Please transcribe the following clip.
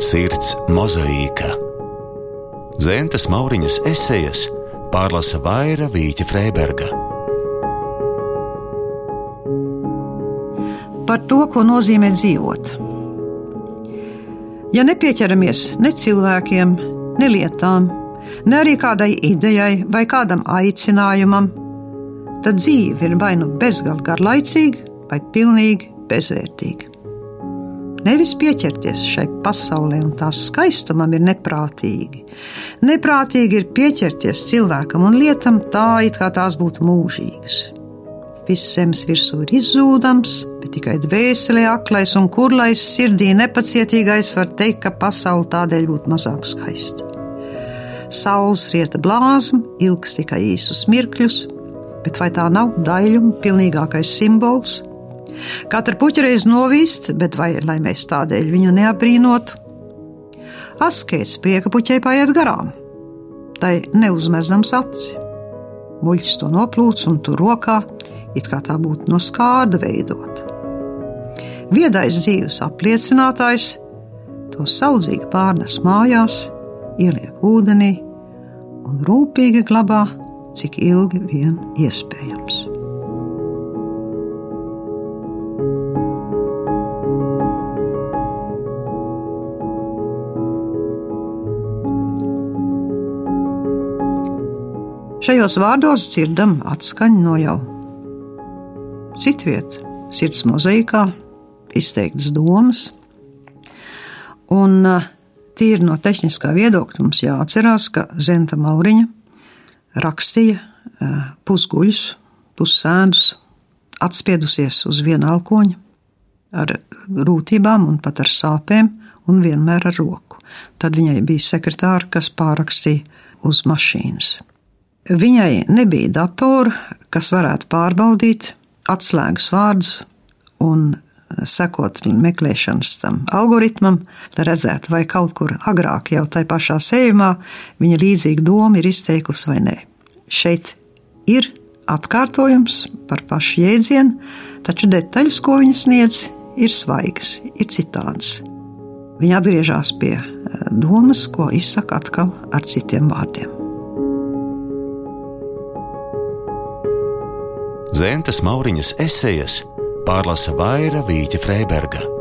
Sirds mozaīka. Zentes Mauriņas esejas pārlasa Vaira Vīķa Freiberga. Par to, ko nozīmē dzīvot. Ja nepieķeramies ne cilvēkiem, ne lietām, ne arī kādai idejai vai kādam aicinājumam, tad dzīve ir vai nu bezgalīgi garlaicīga, vai pilnīgi bezvērtīga. Nevis pieķerties šai pasaulē un tās skaistumam ir neprātīgi. Neprātīgi ir pieķerties cilvēkam un lietam tā, it kā tās būtu mūžīgas. Viss zemes virsū ir izzūdams, bet tikai dvēselē aklais un kurlais sirdī nepacietīgais var teikt, ka pasaule tādēļ būtu mazāk skaista. Saules rieta blāzma ilgs tikai īsus mirkļus, bet vai tā nav daļuma pilnīgākais simbols? Katra puķa reiz novīst, bet vai lai mēs tādēļ viņu neabrīnotu? Askēts prieka puķei paiet garām, tai neuzmestams acis. Muļķis to noplūc un tur rokā, it kā tā būtu no skārda veidota. Viedais dzīves apliecinātājs to saudzīgi pārnes mājās, ieliek ūdenī un rūpīgi glabā, cik ilgi vien iespējams. Šajos vārdos dzirdam atskaņu no jau citviet, sirds mozaīkā, izteiktas domas. Un tīri no tehniskā viedokļa mums jāatcerās, ka Zenta Mauriņa rakstīja pusguļus, pussēdus, atspiedusies uz viena alkoņa, ar rūtībām un pat ar sāpēm, un vienmēr ar roku. Tad viņai bija sekretāra, kas pārakstīja uz mašīnas. Viņai nebija datoru, kas varētu pārbaudīt atslēgas vārdus un sekot meklēšanas tam algoritmam, lai redzētu, vai kaut kur agrāk, jau tajā pašā sējumā, viņa līdzīga doma ir izteikusi vai nē. Šeit ir atkārtojums par pašu jēdzienu, taču detaļas, ko viņa sniedz, ir svaigas, ir citādas. Viņa atgriežas pie eh, domas, ko izsaka atkal ar citiem vārdiem. Zentes Mauriņas esejas pārlasa Vaira Vīķa Freiberga.